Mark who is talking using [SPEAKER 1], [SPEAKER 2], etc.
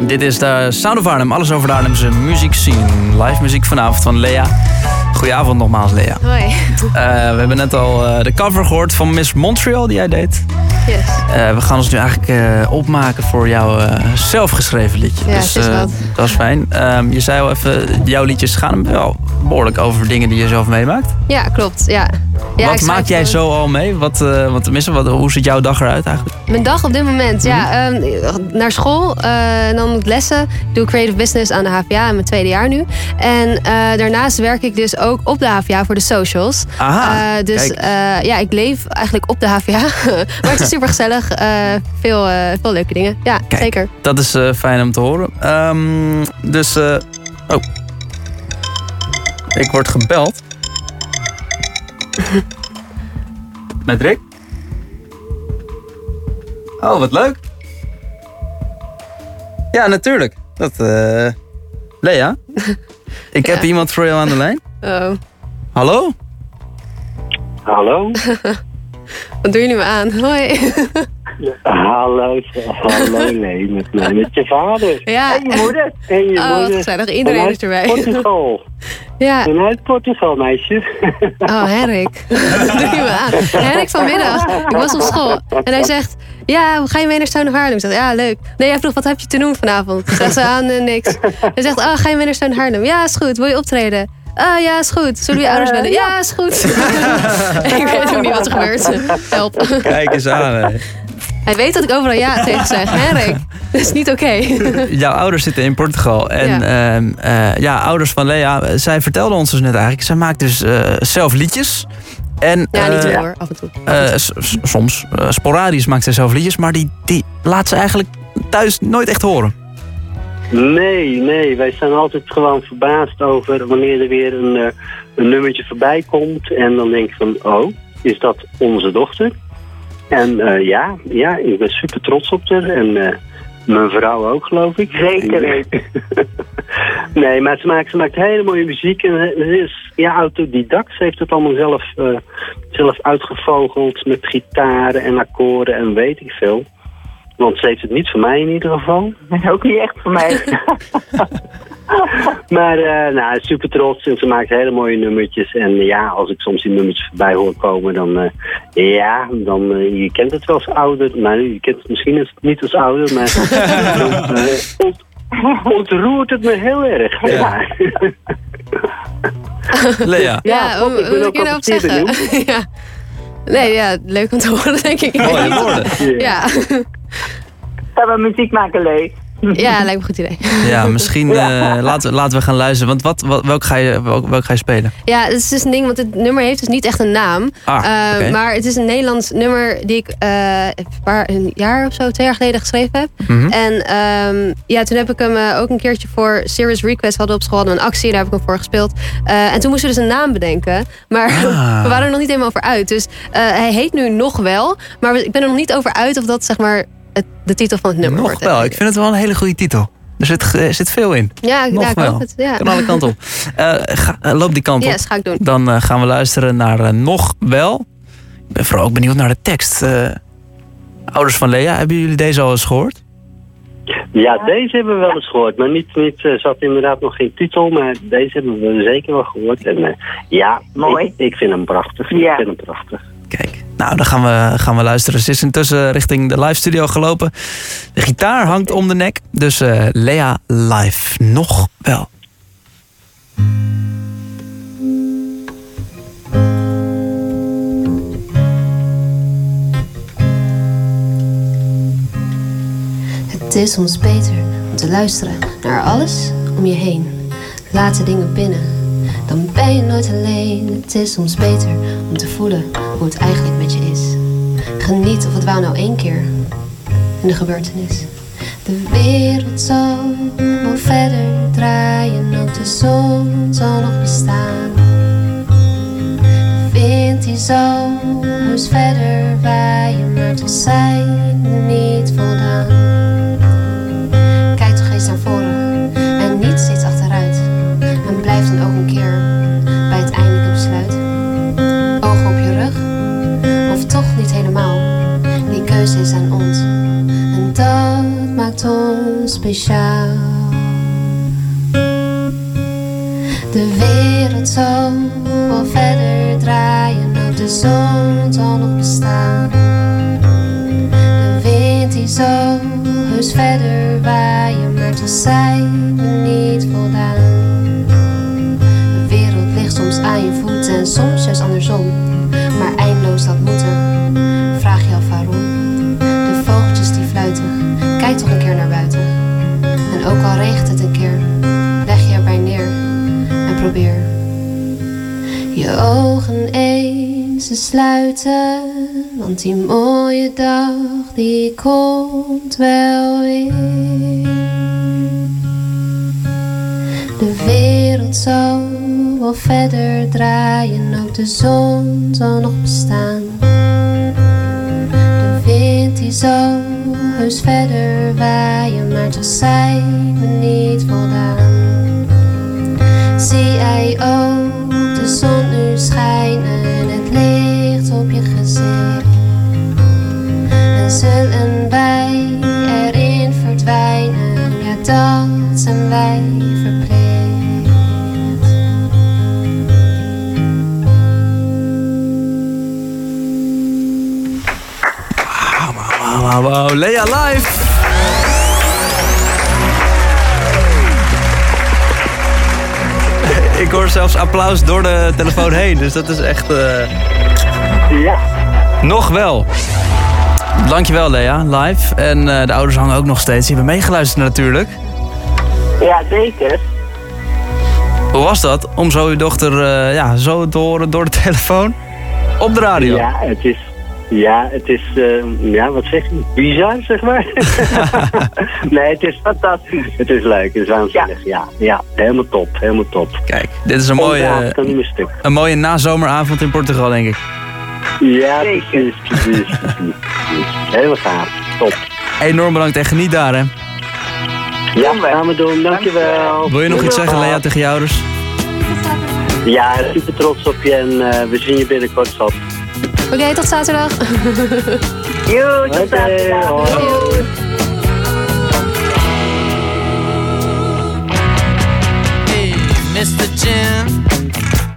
[SPEAKER 1] Dit is de Sound of Arnhem. Alles over de Arnhemse muziek scene. Live muziek vanavond van Lea. Goedenavond nogmaals, Lea.
[SPEAKER 2] Hoi.
[SPEAKER 1] Uh, we hebben net al uh, de cover gehoord van Miss Montreal die jij deed.
[SPEAKER 2] Yes.
[SPEAKER 1] Uh, we gaan ons nu eigenlijk opmaken voor jouw zelfgeschreven liedje.
[SPEAKER 2] Ja,
[SPEAKER 1] dus
[SPEAKER 2] dat
[SPEAKER 1] is fijn. Ehm, je zei al even, jouw liedjes gaan wel behoorlijk over dingen die je zelf meemaakt.
[SPEAKER 2] Ja, klopt. Ja. Ja,
[SPEAKER 1] wat maak jij zo al mee? Wat, wat, tenminste, wat, hoe ziet jouw dag eruit eigenlijk?
[SPEAKER 2] Mijn dag op dit moment? Mm -hmm. Ja, um, naar school, dan lessen. Ik doe creative business aan de HVA in mijn tweede jaar nu. En daarnaast werk ik dus ook op de HVA voor de socials.
[SPEAKER 1] Aha,
[SPEAKER 2] dus ja, ik leef eigenlijk op de HVA. maar het is super gezellig. veel, veel leuke dingen. Ja,
[SPEAKER 1] Kijk,
[SPEAKER 2] zeker.
[SPEAKER 1] Dat is fijn om te horen. Um, dus, oh. Ik word gebeld. Met Rick? Oh, wat leuk. Ja, natuurlijk. Dat, uh... Lea? Ik ja. heb iemand voor jou aan de lijn.
[SPEAKER 2] Oh.
[SPEAKER 1] Hallo?
[SPEAKER 3] Hallo?
[SPEAKER 2] Wat doe je nu aan? Hoi.
[SPEAKER 3] Hallo, hallo nee, met, met je vader.
[SPEAKER 2] Ja.
[SPEAKER 3] En je moeder. En je
[SPEAKER 2] oh,
[SPEAKER 3] moeder.
[SPEAKER 2] gezellig. Iedereen is erbij.
[SPEAKER 3] Portugal.
[SPEAKER 2] Ja.
[SPEAKER 3] En uit Portugal, meisje.
[SPEAKER 2] Oh, Henrik. doe je me aan. Henrik vanmiddag. Ik was op school. En hij zegt, ja, ga je mee naar Stone Haarlem? Ik zeg, ja, leuk. Nee, hij vroeg, wat heb je te doen vanavond? Ik zeg, ze aan niks. Hij zegt, oh, ga je mee naar Stone Haarlem? Ja, is goed. Wil je optreden? Ah, ja, is goed. Zullen we je ouders bellen? Ja, is goed. ik weet ook niet wat er gebeurt. Help.
[SPEAKER 1] Kijk eens aan, hè.
[SPEAKER 2] Hij weet dat ik overal ja tegen zeg. Henrik, dat is niet oké. Okay.
[SPEAKER 1] Jouw ouders zitten in Portugal. En ja. Uh, uh, ja, ouders van Lea, zij vertelden ons dus net eigenlijk. Zij maakt dus uh, zelf liedjes. En,
[SPEAKER 2] ja, niet hoor, af en toe.
[SPEAKER 1] Uh, soms, uh, sporadisch maakt zij zelf liedjes. Maar die, die laat ze eigenlijk thuis nooit echt horen.
[SPEAKER 3] Nee, nee. Wij zijn altijd gewoon verbaasd over wanneer er weer een, uh, een nummertje voorbij komt. En dan denk ik van, oh, is dat onze dochter? En uh, ja, ja, ik ben super trots op haar. En uh, mijn vrouw ook, geloof ik.
[SPEAKER 4] Zeker weten.
[SPEAKER 3] nee, maar ze maakt, ze maakt hele mooie muziek. En ze is ja, autodidact. Ze heeft het allemaal zelf, zelf uitgevogeld met gitaren en akkoorden en weet ik veel. Want ze heeft het niet voor mij in ieder geval.
[SPEAKER 4] Ook niet echt voor mij.
[SPEAKER 3] maar uh, nou, super trots en ze maakt hele mooie nummertjes. En ja, als ik soms die nummertjes voorbij hoor komen, dan uh, ja, dan uh, je kent het wel als ouder. Nou, je kent het misschien niet als ouder, maar dan ont, ontroert het me heel erg. Ja.
[SPEAKER 1] Lea.
[SPEAKER 2] Ja, ja
[SPEAKER 3] God, ik ben ook
[SPEAKER 2] zeggen? ja. Nee, ja, leuk om te horen, denk ik.
[SPEAKER 1] Woorden.
[SPEAKER 2] Ja.
[SPEAKER 4] Gaan we muziek maken, leuk.
[SPEAKER 2] Ja, lijkt me een goed idee.
[SPEAKER 1] Ja, misschien uh, laten, laten we gaan luisteren. Want wat, wat, welk, ga je, welk, welk ga je spelen?
[SPEAKER 2] Ja, het is dus een ding, want het nummer heeft dus niet echt een naam.
[SPEAKER 1] Ah,
[SPEAKER 2] uh,
[SPEAKER 1] okay.
[SPEAKER 2] Maar het is een Nederlands nummer die ik uh, een, paar, een jaar of zo, twee jaar geleden geschreven heb.
[SPEAKER 1] Mm -hmm.
[SPEAKER 2] En um, ja, toen heb ik hem ook een keertje voor Serious Request hadden op school hadden een actie. Daar heb ik hem voor gespeeld. en toen moesten we dus een naam bedenken. Maar
[SPEAKER 1] ah.
[SPEAKER 2] we waren er nog niet helemaal over uit. Dus hij heet nu nog wel. Maar ik ben er nog niet over uit of dat zeg maar het, de titel van het nummer
[SPEAKER 1] nog
[SPEAKER 2] wordt.
[SPEAKER 1] wel, ik vind het wel een hele goede titel. Er zit, er zit veel in.
[SPEAKER 2] Ja,
[SPEAKER 1] Nog
[SPEAKER 2] ik
[SPEAKER 1] wel.
[SPEAKER 2] het. Ja.
[SPEAKER 1] Kan alle kanten op. Uh, ga, uh, loop die kant op.
[SPEAKER 2] Yes, ga ik doen.
[SPEAKER 1] Dan uh, gaan we luisteren naar Nog Wel. Ik ben vooral ook benieuwd naar de tekst. Ouders van Lea, hebben jullie deze al eens gehoord?
[SPEAKER 3] Ja, deze hebben we wel eens gehoord. Maar niet, niet uh, zat inderdaad nog geen titel. Maar deze hebben we zeker wel gehoord. En uh, ja,
[SPEAKER 4] mooi.
[SPEAKER 3] Ik, ik, vind hem prachtig.
[SPEAKER 4] Ja.
[SPEAKER 3] Ik vind hem prachtig.
[SPEAKER 1] Kijk, nou dan gaan we, gaan we luisteren. Ze is intussen richting de live studio gelopen. De gitaar hangt om de nek. Dus uh, Lea live. Nog wel.
[SPEAKER 2] Het is soms beter om te luisteren naar alles om je heen. Laat de dingen binnen, dan ben je nooit alleen. Het is soms beter om te voelen hoe het eigenlijk met je is. Geniet of het wou nou één keer in de gebeurtenis. De wereld zal wel verder draaien, ook de zon zal nog bestaan. De wind die zal eens verder waaien, maar toch zijn maakt ons speciaal. De wereld zal wel verder draaien, ook de zon zal nog bestaan. De wind die zal heus verder waaien, maar toch zijn we niet voldaan. De wereld ligt soms aan je voeten en soms juist andersom. Maar eindeloos dat moeten, ook al regent het een keer, leg je erbij neer en probeer je ogen eens te sluiten. Want die mooie dag die komt wel weer. De wereld zal wel verder draaien, ook de zon zal nog bestaan. Die zal heus verder waaien, maar toch zijn we niet voldaan. Zie jij ook de zon nu schijnen, het licht op je gezicht. En zullen wij erin verdwijnen, ja dat zijn wij
[SPEAKER 1] Wauw. Lea live. Ik hoor zelfs applaus door de telefoon heen, dus dat is echt... eh,
[SPEAKER 3] Ja.
[SPEAKER 1] Nog wel. Dankjewel Lea, live. En eh, de ouders hangen ook nog steeds. Die hebben meegeluisterd natuurlijk.
[SPEAKER 4] Ja, zeker.
[SPEAKER 1] Hoe was dat om zo uw dochter eh, ja, zo te horen door de telefoon? Op de radio.
[SPEAKER 3] Ja, het is... Ja, het is... eh, ja, wat zeg je? Bizar, zeg maar. nee, het is fantastisch. Het is leuk, het is waanzinnig. Ja, ja, helemaal top, helemaal top.
[SPEAKER 1] Kijk, dit is een
[SPEAKER 3] Mooie,
[SPEAKER 1] een mooie nazomeravond in Portugal, denk ik.
[SPEAKER 3] Ja, precies. Helemaal gaaf. Top.
[SPEAKER 1] Enorm bedankt en geniet daar, hè.
[SPEAKER 3] Ja, gaan we doen. Dankjewel.
[SPEAKER 1] Wil je nog iets zeggen, Lea, tegen je ouders?
[SPEAKER 3] Ja, super trots op je en eh, we zien je binnenkort.
[SPEAKER 2] Oké, tot zaterdag.
[SPEAKER 4] Yo, tot
[SPEAKER 3] Oké,
[SPEAKER 4] zaterdag.
[SPEAKER 3] hoi.
[SPEAKER 5] Hey, Mr. Gentleman.